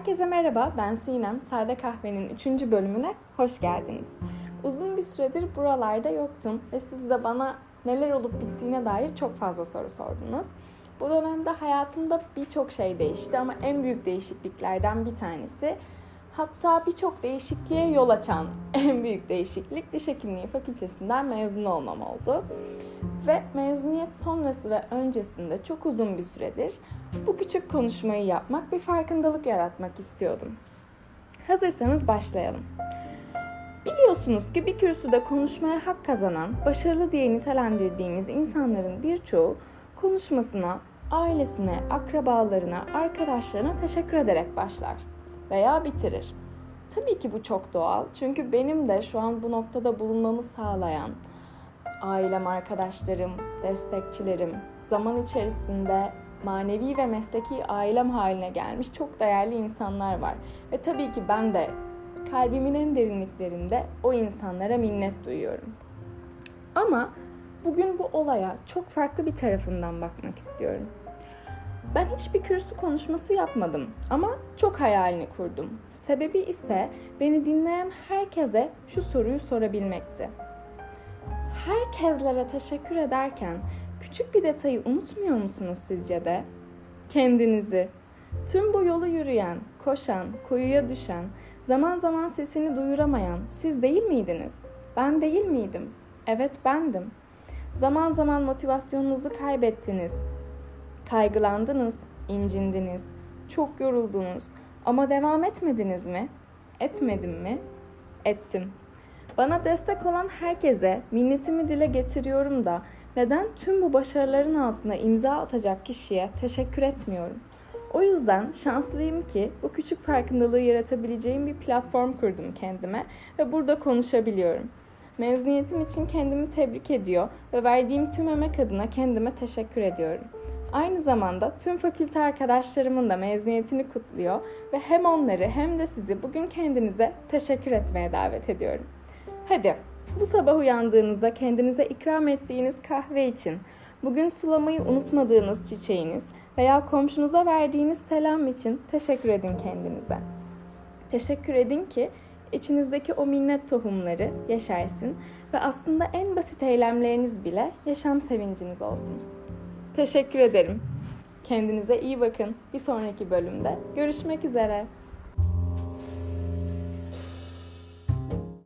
Herkese merhaba, ben Sinem. Sade Kahve'nin 3. bölümüne hoş geldiniz. Uzun bir süredir buralarda yoktum ve siz de bana neler olup bittiğine dair çok fazla soru sordunuz. Bu dönemde hayatımda birçok şey değişti ama en büyük değişikliklerden bir tanesi hatta birçok değişikliğe yol açan en büyük değişiklik diş hekimliği fakültesinden mezun olmam oldu. Ve mezuniyet sonrası ve öncesinde çok uzun bir süredir bu küçük konuşmayı yapmak, bir farkındalık yaratmak istiyordum. Hazırsanız başlayalım. Biliyorsunuz ki bir kürsüde konuşmaya hak kazanan, başarılı diye nitelendirdiğimiz insanların birçoğu konuşmasına ailesine, akrabalarına, arkadaşlarına teşekkür ederek başlar veya bitirir. Tabii ki bu çok doğal. Çünkü benim de şu an bu noktada bulunmamı sağlayan ailem, arkadaşlarım, destekçilerim, zaman içerisinde manevi ve mesleki ailem haline gelmiş çok değerli insanlar var. Ve tabii ki ben de kalbimin en derinliklerinde o insanlara minnet duyuyorum. Ama bugün bu olaya çok farklı bir tarafından bakmak istiyorum. Ben hiçbir kürsü konuşması yapmadım ama çok hayalini kurdum. Sebebi ise beni dinleyen herkese şu soruyu sorabilmekti. Herkeslere teşekkür ederken küçük bir detayı unutmuyor musunuz sizce de? Kendinizi. Tüm bu yolu yürüyen, koşan, kuyuya düşen, zaman zaman sesini duyuramayan siz değil miydiniz? Ben değil miydim? Evet bendim. Zaman zaman motivasyonunuzu kaybettiniz. Kaygılandınız, incindiniz, çok yoruldunuz ama devam etmediniz mi? Etmedim mi? Ettim. Bana destek olan herkese minnetimi dile getiriyorum da neden tüm bu başarıların altına imza atacak kişiye teşekkür etmiyorum? O yüzden şanslıyım ki bu küçük farkındalığı yaratabileceğim bir platform kurdum kendime ve burada konuşabiliyorum. Mezuniyetim için kendimi tebrik ediyor ve verdiğim tüm emek adına kendime teşekkür ediyorum. Aynı zamanda tüm fakülte arkadaşlarımın da mezuniyetini kutluyor ve hem onları hem de sizi bugün kendinize teşekkür etmeye davet ediyorum. Hadi bu sabah uyandığınızda kendinize ikram ettiğiniz kahve için, bugün sulamayı unutmadığınız çiçeğiniz veya komşunuza verdiğiniz selam için teşekkür edin kendinize. Teşekkür edin ki içinizdeki o minnet tohumları yaşarsın ve aslında en basit eylemleriniz bile yaşam sevinciniz olsun. Teşekkür ederim. Kendinize iyi bakın. Bir sonraki bölümde görüşmek üzere.